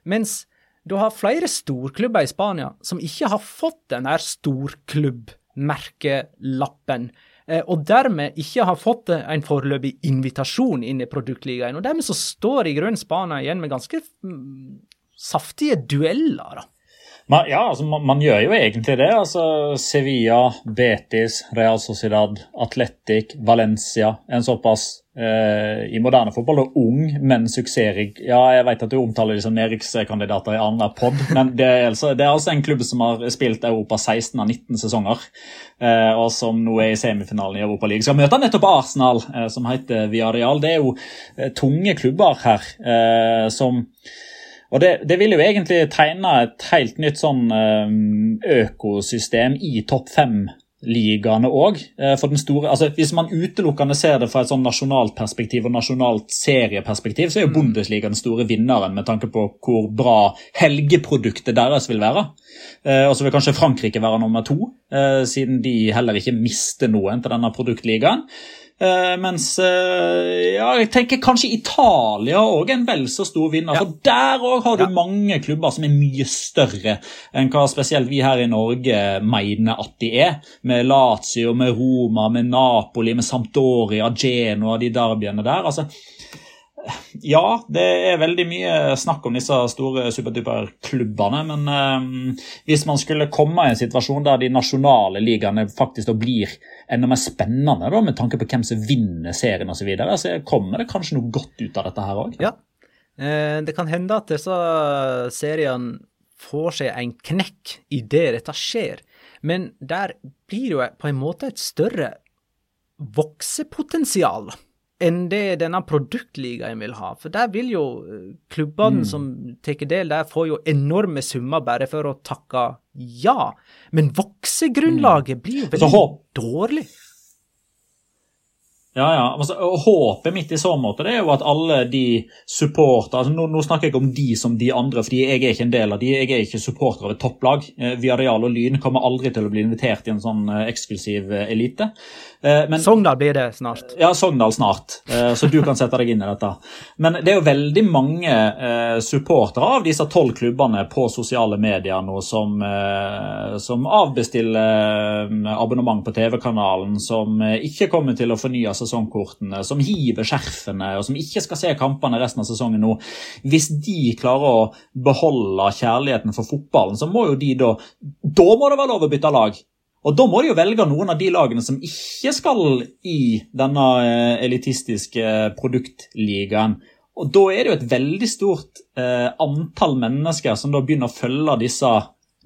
Mens du har flere storklubber i Spania som ikke har fått den her storklubbmerkelappen, eh, og dermed ikke har fått en foreløpig invitasjon inn i produktligaen. Og dermed så står i grunnen Spania igjen med ganske mm, saftige dueller, da. Man, ja, altså, man, man gjør jo egentlig det. altså Sevilla, Betis, Real Sociedad, Atletic, Valencia. En såpass eh, i moderne fotball og ung, men suksessrik Ja, jeg vet at du omtaler de som nedrykkskandidater i annen pod, men det er, altså, det er altså en klubb som har spilt Europa 16 av 19 sesonger, eh, og som nå er i semifinalen i Europa League. Skal møte nettopp Arsenal, eh, som heter Villarreal. Det er jo eh, tunge klubber her som og det, det vil jo egentlig tegne et helt nytt sånn eh, økosystem i topp fem-ligaene òg. Store, altså Hvis man utelukkende ser det fra et sånn nasjonalt perspektiv og nasjonalt serieperspektiv, så er jo Bundesliga den store vinneren med tanke på hvor bra helgeproduktet deres vil være. Eh, og så vil kanskje Frankrike være nummer to, eh, siden de heller ikke mister noen til denne produktligaen. Uh, mens uh, ja, jeg tenker kanskje Italia òg en vel så stor vinner. Ja. For der òg har du Ja. mange klubber som er mye større enn hva spesielt vi her i Norge mener at de er. Med Lazio, med Roma, med Napoli, med Sampdoria, Genoa, de derbyene der. altså ja, det er veldig mye snakk om disse store superduper-klubbene, men eh, hvis man skulle komme i en situasjon der de nasjonale ligaene faktisk blir enda mer spennende, da, med tanke på hvem som vinner serien osv., så, videre, så kommer det kanskje noe godt ut av dette her òg. Ja. Eh, det kan hende at disse seriene får seg en knekk idet dette skjer. Men der blir det jo på en måte et større voksepotensial enn det denne produktligaen vil ha. For der vil jo eh, klubbene Mm. som tar del der, får jo enorme summer bare for å takke ja. Men voksegrunnlaget blir jo veldig håp- dårlig. Ja, ja. Altså, håpet mitt i så måte det er jo at alle de supporter altså, nå, nå snakker jeg ikke om de som de andre, fordi jeg er ikke en del av de. Jeg er ikke supporter av et topplag. Eh, Viareal og Lyn kommer aldri til å bli invitert i en sånn eh, eksklusiv eh, elite. Eh, men, Sogndal blir det snart. ja, Sogndal snart, eh, så du kan sette deg inn i dette. Men det er jo veldig mange eh, supportere av disse tolv klubbene på sosiale medier nå som, eh, som avbestiller abonnement på TV-kanalen, som ikke kommer til å fornye sesongkortene, som hiver skjerfene, og som ikke skal se kampene resten av sesongen nå. Hvis de klarer å beholde kjærligheten for fotballen, så må jo de da Da må det være lov å bytte lag! Og Da må de jo velge noen av de lagene som ikke skal i denne eh, elitistiske produktligaen. Og Da er det jo et veldig stort eh, antall mennesker som da begynner å følge disse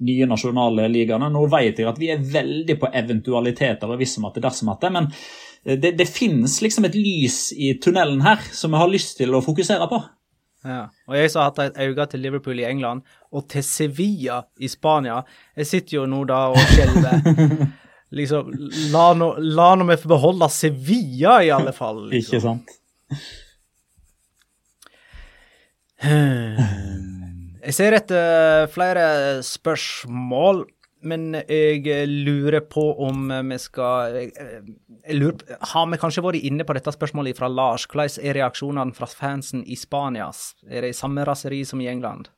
nye nasjonale ligaene. Nå vet jeg at vi er veldig på eventualiteter og hvis som at det dersom at det, men eh, det, det finnes liksom et lys i tunnelen her som jeg har lyst til å fokusere på. Ja. Og jeg som har hatt et øye til Liverpool i England, og til Sevilla i Spania Jeg sitter jo nå da og skjelver. liksom, la nå no, meg få beholde Sevilla, i alle fall. Liksom. Ikke sant? Jeg ser etter flere spørsmål, men jeg lurer på om vi skal lurer, Har vi kanskje vært inne på dette spørsmålet fra Lars? Hvordan er reaksjonene fra fansen i Spania? Er det samme raseri som i England?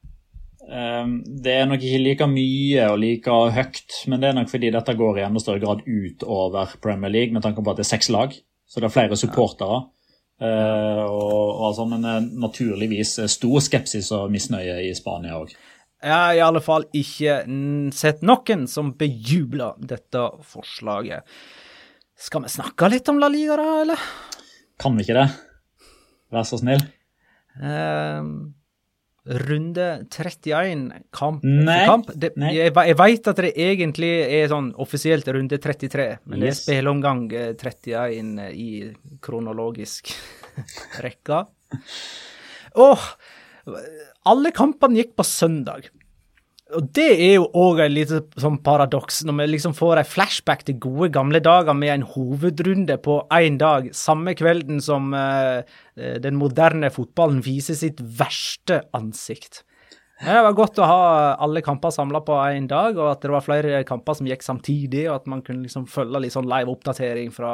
Um, Det er nok ikke like mye og like høyt, men det er nok fordi dette går i enda større grad utover Premier League, med tanke på at det er seks lag, så det er flere supportere. Uh, og, og altså, men eh, naturligvis eh, stor skepsis og misnøye i Spania òg. Jeg har i alle fall ikke sett noen som bejubler dette forslaget. Skal vi snakke litt om La Liga, da, eller? Kan vi ikke det? Vær så snill. Ehm, runde 31, kamp Nei, for kamp. Det. Jeg, jeg veit at det egentlig er sånn offisielt runde 33, men det er Yes. spilleomgang eh, 31 i kronologisk rekke. Åh, alle kampene gikk på søndag. Og det er jo òg et lite sånn paradoks, når vi liksom får en flashback til gode gamle dager med en hovedrunde på én dag, samme kvelden som eh, den moderne fotballen viser sitt verste ansikt. Det var godt å ha alle kamper samla på én dag, og at det var flere kamper som gikk samtidig, og at man kunne liksom følge litt sånn live oppdatering fra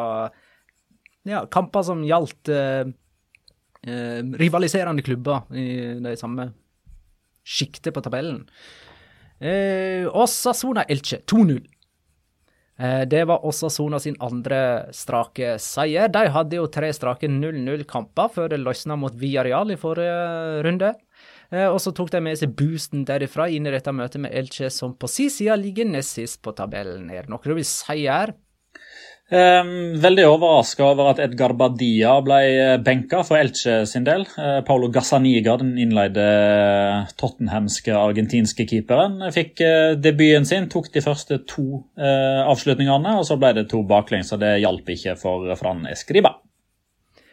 ja, kamper som gjaldt eh, rivaliserende klubber i de samme sjiktet på tabellen. Eh, Sona Elche 2-0. Eh, det var Osasuna sin andre strake seier. De hadde jo tre strake 0-0-kamper før det løsna mot Villarreal i forrige runde. Eh, og så tok de med seg boosten derifra inn i dette møtet med Elche, som på si side ligger nest sist på tabellen. Er det noe du vil si her? Um, veldig overraska over at Edgar Badia ble benka for Elche sin del. Paolo Paulo Gazzaniga, den innleide tottenhamske argentinske keeperen, fikk debuten sin. Tok de første to avslutningene, og så ble det to baklengs, så det hjalp ikke for Fran Escriba.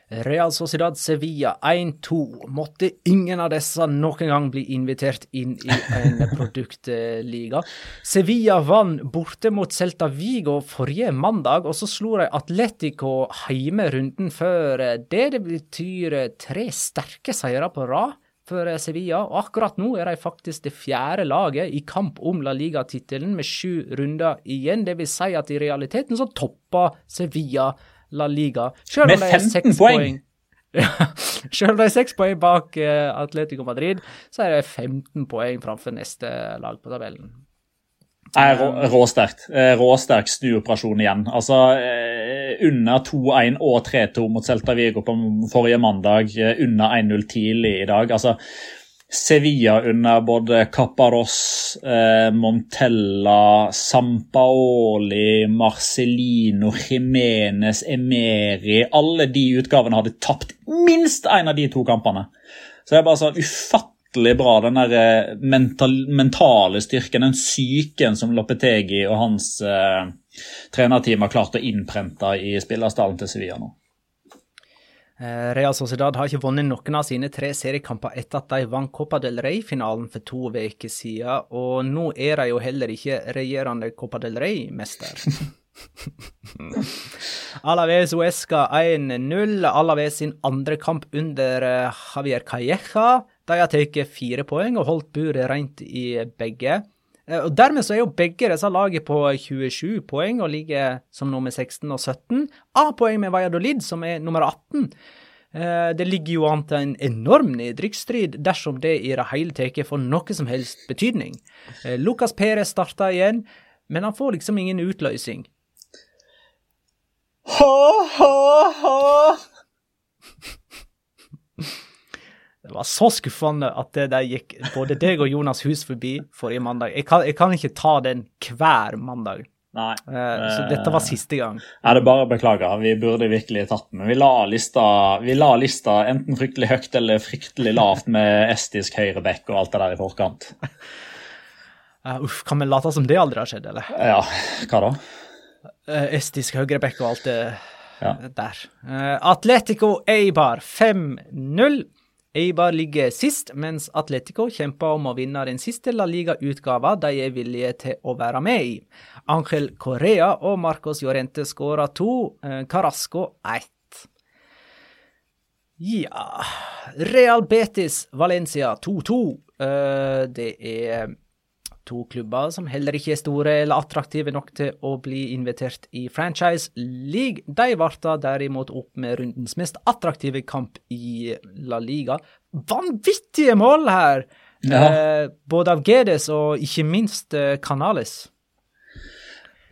Real Sociedad Sevilla 1-2. Måtte ingen av disse noen gang bli invitert inn i en produktliga. Sevilla vant borte mot Celta Vigo forrige mandag, og så slo de Atletico hjemme runden før det. Det betyr tre sterke seire på rad for Sevilla, og akkurat nå er de faktisk det fjerde laget i kamp om La Liga-tittelen med sju runder igjen. Det vil si at i realiteten så topper Sevilla La Liga. Selv Med om de er 15 poeng. poeng. Ja, Selv om de er seks poeng bak eh, Atletico Madrid, så er det 15 poeng framfor neste lag på tabellen. Nei, rå, råsterkt. Eh, Råsterk snuoperasjon igjen. Altså, eh, Under 2-1 og 3-2 mot Celta Vigo på forrige mandag. Under 1-0 tidlig i dag. Altså, Sevilla under både Caparros, eh, Montella, Sampaoli, Marcelino, Jimenez, Emeri Alle de utgavene hadde tapt minst én av de to kampene. Så det er bare sånn ufattelig bra, den der eh, mental, mentale styrken, den psyken som Lopetegi og hans eh, trenerteam har klart å innprente i spillerstallen til Sevilla nå. Eh, Real Sociedad har ikke vunnet noen av sine tre seriekamper etter at de vant Copa del Rey-finalen for to uker siden, og nå er de jo heller ikke regjerende Copa del Rey-mester. Alaves Uesca 1-0. Alaves sin andre kamp under eh, Javier Calleja. De har tatt fire poeng og holdt buret rent i begge. Eh, Og Dermed så er jo begge disse lagene på 27 poeng og ligger som nummer 16 og 17. A-poeng med Valladolid, som er nummer 18. Eh, Det ligger jo an til en enorm nedrykksstrid dersom det i det hele tatt får noe som helst betydning. Eh, Lucas Perez starta igjen, men han får liksom ingen utløsning. Det var så skuffende at det der gikk både deg og Jonas hus forbi forrige mandag. Jeg kan, jeg kan ikke ta den hver mandag. Nei. Uh, Så dette var siste gang. Ja, det er bare å beklage. Vi burde virkelig tatt den. Men vi la lista, vi la lista enten fryktelig høyt eller fryktelig lavt med estisk høyreback og alt det der i forkant. Uh, uff, kan vi late som det aldri har skjedd, eller? Ja, hva da? Uh, estisk høyreback og alt det Ja. der. Eh, Atletico Eibar 5-0. Eibar ligger sist, mens Atletico kjemper om å vinne den siste La Liga-utgava de er villige til å være med i. Angel Correa og Marcos Llorente skåra to, eh, Carasco ett. Ja Real Betis Valencia 2-2. Eh, Det er to klubber som heller ikke er store eller attraktive nok til å bli invitert i franchise league. De varta derimot opp med rundens mest attraktive kamp i La Liga. Vanvittige mål her! Ja. Eh, både av Gedes og ikke minst eh, Canales.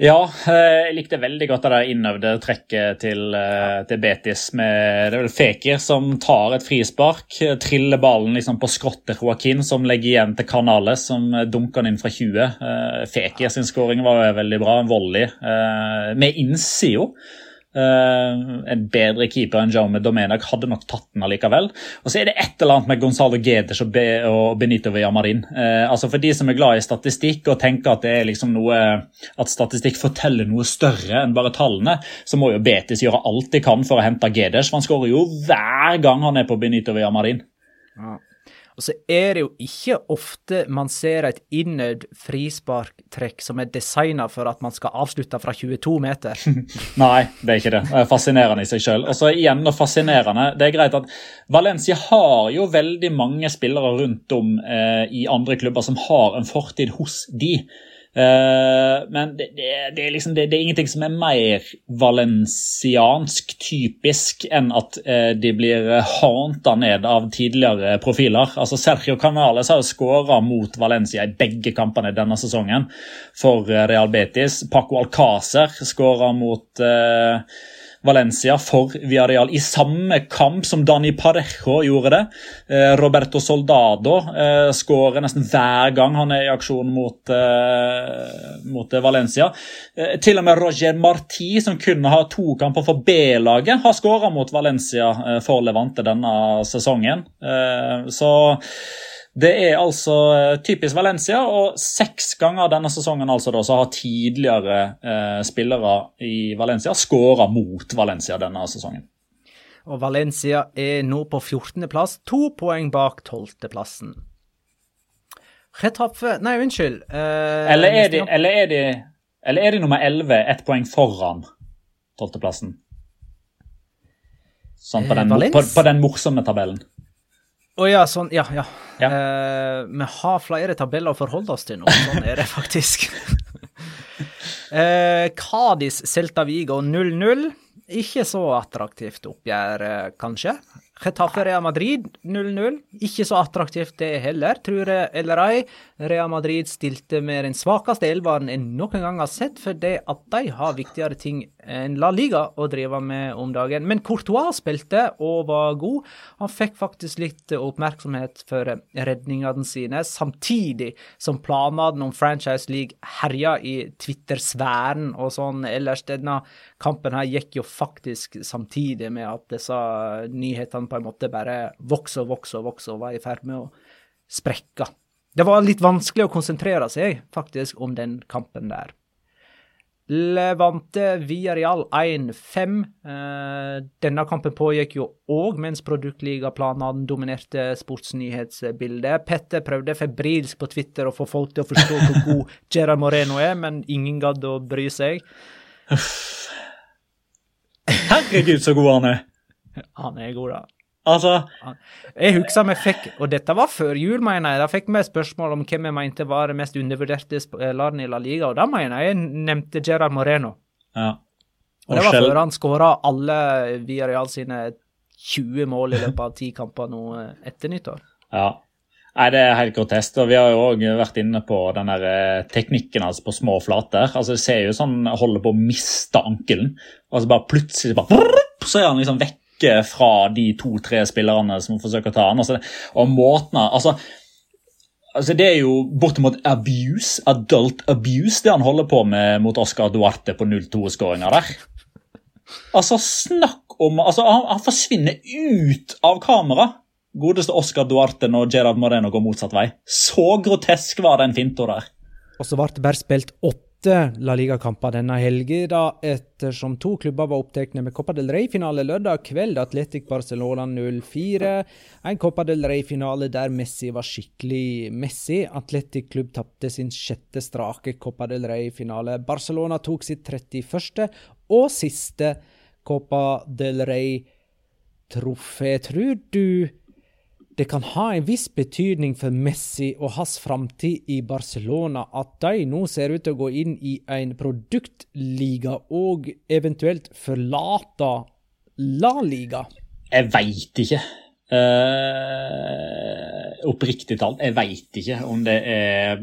Ja, eh, jeg likte veldig godt det innøvde trekket til, eh, til Betis. Med, det er vel Fekir som tar et frispark, eh, triller ballen liksom på skrått Joaquin, som legger igjen til Canales, som dunker den inn fra 20. Eh, Fekir sin skåring var veldig bra, en volley med innsida. Eh, en bedre keeper enn Jaume Domenac hadde nok tatt den allikevel. Og så er det et eller annet med Gonzalo Gedes og, Be og Benito Villamarin. Uh, altså For de som er glad i statistikk og tenker at det er liksom noe at statistikk forteller noe større enn bare tallene, så må jo Betis gjøre alt de kan for å hente Gedes. For han skårer jo hver gang han er på Benito Villamarin. Og så er det jo ikke ofte man ser et innøvd frisparktrekk som er designa for at man skal avslutte fra 22 meter. Nei, det er ikke det. Det er fascinerende i seg sjøl. Og så igjen noe fascinerende. Det er greit at Valencia har jo veldig mange spillere rundt om eh, i andre klubber som har en fortid hos de. Eh, men det, det, det, er liksom, det, er ingenting som er mer valensiansk typisk enn at eh, de blir hanta ned av tidligere profiler. Altså Sergio Canales har jo skåra mot Valencia i begge kampene denne sesongen for eh, Real Betis. Paco Alcácer skåra mot eh, Valencia for Villarreal i samme kamp som Dani Parejo gjorde det. Eh, Roberto Soldado eh, skårer nesten hver gang han er i aksjon mot, eh, mot Valencia. Til og med Roger Marti, som kunne ha to kamper for B-laget, har skåra mot Valencia for Levante denne sesongen. Så det er altså eh, typisk Valencia, og seks ganger denne sesongen altså da, så har tidligere eh, spillere i Valencia skåra mot Valencia denne sesongen. Og Valencia er nå på 14.-plass, to poeng bak 12.-plassen. Retaffe Nei, unnskyld. Eh, Eller er, de, eller, er de, eller er de nummer 11, ett poeng foran 12.-plassen? Sånn på Eh, den, på, på den morsomme tabellen. Å ja, sånn. Ja, ja. Ja. Uh, vi har flere tabeller å forholde oss til nå. Sånn er det faktisk. uh, Celta Vigo 0-0. Ikke så attraktivt oppgjør, uh, kanskje. Getafe Real Madrid 0-0. Ikke så attraktivt det heller, tror jeg eller ei. Real Madrid stilte med den svakeste elveren jeg noen gang har sett, for det at de har viktigere ting enn La Liga å drive med om dagen. Men Courtois spilte og var god. Han fikk faktisk litt oppmerksomhet for redningene sine, samtidig som planene om Franchise League herja i Twitter-sfæren og sånn ellers. Denne kampen her gikk jo faktisk samtidig med at disse nyhetene på en måte bare vokste og vokste og vokste og var i ferd med å sprekke. Det var litt vanskelig å konsentrere seg, faktisk, om den kampen der. Levante Villarreal 1-5. Eh, denne kampen pågikk jo òg mens produktligaplanene dominerte sportsnyhetsbildet. Petter prøvde febrilsk på Twitter å få folk til å forstå hvor god Gerard Moreno er, men ingen gadd å bry seg. Herregud, så god han er! Han er god, da. Altså, Jeg husker vi fikk, og dette var før jul, mener jeg, da fikk vi spørsmål om hvem jeg mente var den mest undervurderte spilleren i La Liga, og da mener jeg jeg nevnte Gerard Moreno. ja. Og det var selv... før han skåra alle Villarreal sine 20 mål i løpet av ti kamper nå eh, etter nyttår. Ja. Nei, Det er helt grotesk. og Vi har jo òg vært inne på den der eh, teknikken altså på små flater. Altså, Det ser jo sånn holder på å miste ankelen. Og så bare plutselig bare, så er han liksom vekke fra de to-tre spillerne som forsøker å ta han. Altså, og måten altså, altså Det er jo bortimot abuse, adult abuse, det han holder på med mot Oscar Duarte på 0-2-skåringa der. Altså, snakk om altså, han, han forsvinner ut av kamera. Godeste Oscar Duarte når Gerard Moreno går motsatt vei. Så grotesk var den finta der. Og så ble det bare spilt åtte La Liga-kamper denne helgen, ettersom to klubber var opptatt med Copa del Rey-finale lørdag kveld. Atletic Barcelona 0-4. En Copa del Rey-finale der Messi var skikkelig Messi. Atletic klubb tapte sin sjette strake Copa del Rey-finale. Barcelona tok sitt 31. og siste Copa del Rey-trofé. Tror du det kan ha en viss betydning for Messi og hans framtid i Barcelona at de nå ser ut til å gå inn i en produktliga og eventuelt forlate La Liga. Jeg veit ikke. Uh, oppriktig talt, jeg veit ikke om det er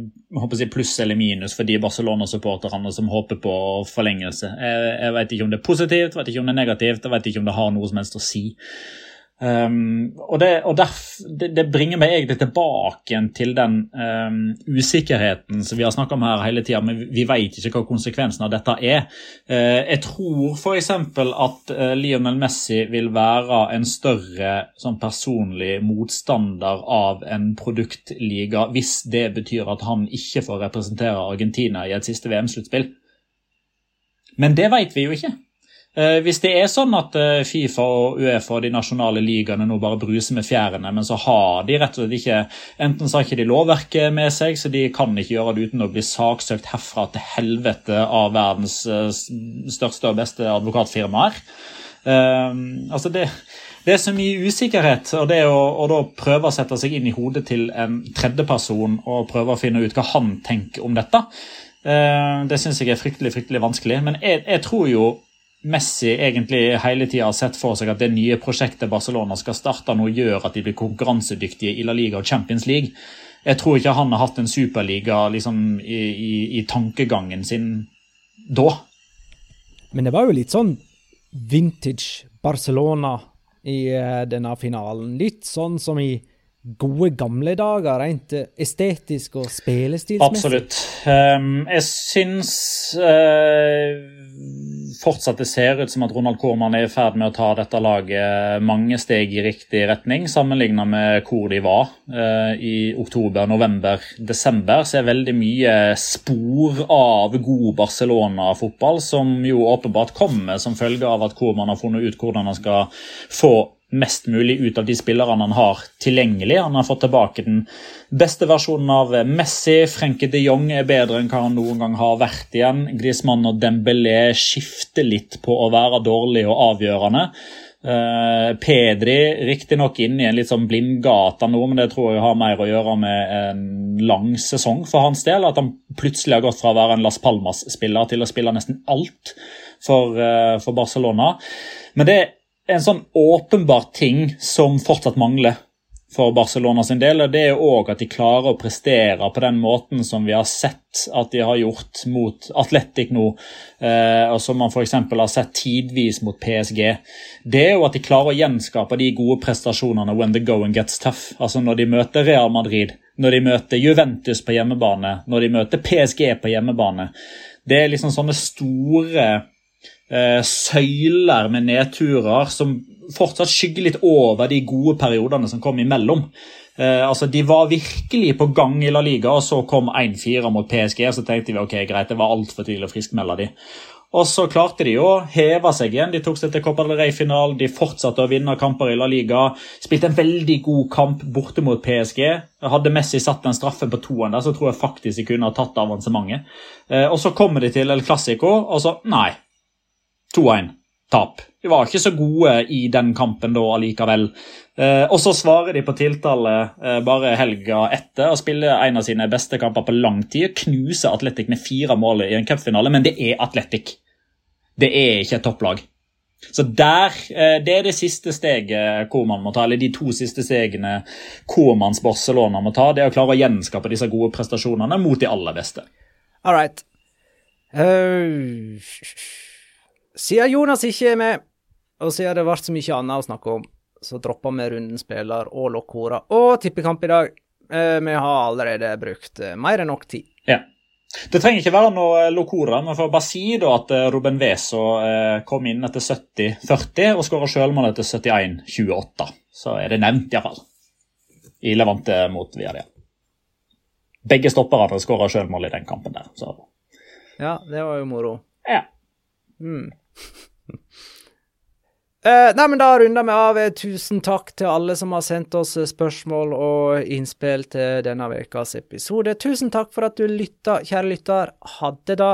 si pluss eller minus for de Barcelona-supporterne som håper på forlengelse. Jeg, jeg veit ikke om det er positivt, vet ikke om det er negativt, jeg vet ikke om det har noe som helst å si. Um, og det, og derf, det, det bringer meg egentlig tilbake til den um, usikkerheten som vi har snakka om her hele tida, men vi vet ikke hva konsekvensen av dette er. Uh, jeg tror f.eks. at uh, Lionel Messi vil være en større sånn personlig motstander av en produktliga hvis det betyr at han ikke får representere Argentina i et siste VM-sluttspill. Men det vet vi jo ikke. Eh, hvis det er sånn at eh, Fifa og Uefa og de nasjonale ligaene nå bare bruser med fjærene, men så har de rett og slett ikke Enten så har ikke de lovverket med seg, så de kan ikke gjøre det uten å bli saksøkt herfra til helvete av verdens eh, største og beste advokatfirmaer. Altså det, det er så mye usikkerhet, og det å, å da prøve å sette seg inn i hodet til en tredjeperson og prøve å finne ut hva han tenker om dette, det syns jeg er fryktelig, fryktelig vanskelig. Men jeg, jeg tror jo Messi egentlig hele tida har sett for seg at det nye prosjektet Barcelona skal starte nå, gjør at de blir konkurransedyktige i La Liga og Champions League. Jeg tror ikke han har hatt en superliga liksom, i, i, i tankegangen sin da. Men det var jo litt sånn vintage Barcelona i eh, denne finalen. Litt sånn som i gode gamle dager, rent eh, estetisk og spillestilsmessig. Absolutt. Um, jeg syns uh, fortsatt det ser ut som at Ronald Koeman er i ferd med å ta dette laget mange steg i riktig retning, sammenlignet med hvor de var uh, i oktober, november, desember. Så er veldig mye spor av god Barcelona-fotball, som jo åpenbart kommer som følge av at Koeman har funnet ut hvordan han skal få mest mulig ut av de spillerne han har tilgjengelig. Han har fått tilbake den beste versjonen av Messi. Frenke de Jong er bedre enn hva han noen gang har vært igjen. Griezmann og Dembélé skifter litt på å være dårlig og avgjørende. Uh, Pedri riktignok inn i en litt sånn blindgate nå, men det tror jeg har mer å gjøre med en lang sesong for hans del. At han plutselig har gått fra å være en Las Palmas-spiller til å spille nesten alt for, uh, for Barcelona. Men det en sånn åpenbar ting som fortsatt mangler for Barcelona sin del, og det er òg at de klarer å prestere på den måten som vi har sett at de har gjort mot Atletic nå, eh, og som man f.eks. har sett tidvis mot PSG. Det er jo at de klarer å gjenskape de gode prestasjonene when the going gets tough. Altså når de møter Real Madrid, når de møter Juventus på hjemmebane, når de møter PSG på hjemmebane. Det er liksom sånne store eh, søyler med nedturer som fortsatt skygger litt over de gode periodene som kom imellom. Eh, altså, De var virkelig på gang i La Liga, og så kom 1-4 mot PSG. Så tenkte vi ok, greit, det var altfor tidlig å friskmelde de. Og så klarte de å heve seg igjen. De tok seg til Copa del Rey-finalen. De fortsatte å vinne kamper i La Liga. Spilte en veldig god kamp borte mot PSG. Hadde Messi satt den straffen på toen der, så tror jeg faktisk de kunne ha tatt avansementet. Eh, og så kommer de til El Clásico, og så nei. 2-1. Tap. De var ikke så gode i den kampen da allikevel. Eh, og så svarer de på tiltale eh, bare helga etter og spiller en av sine beste kamper på lang tid. Knuser Atletic med fire mål i en cupfinale, men det er Atletic. Det er ikke et topplag. Så der, eh, Det er det siste steget hvor man må ta, eller de to siste stegene hvor mans Barcelona må ta. Det er å klare å gjenskape disse gode prestasjonene mot de aller beste. All right. Uh, siden Jonas ikke er med, og siden det ble så mye annet å snakke om, så dropper vi runden spiller og lokkora og tippekamp i dag. Uh, vi har allerede brukt uh, mer enn nok tid. Ja. Det trenger ikke være noe lokora, men får bare si da at Ruben Veso eh, kom inn etter 70-40 og skåra sjølmål etter 71-28. Så er det nevnt, iallfall. I Levante mot Viadia. Begge stopperne skåra sjølmål i den kampen der. Så. Ja, det var jo moro. Ja. Mm. Uh, nei, men Da runder vi av. Tusen takk til alle som har sendt oss spørsmål og innspill til denne ukas episode. Tusen takk for at du lytta, kjære lytter. Ha det, da.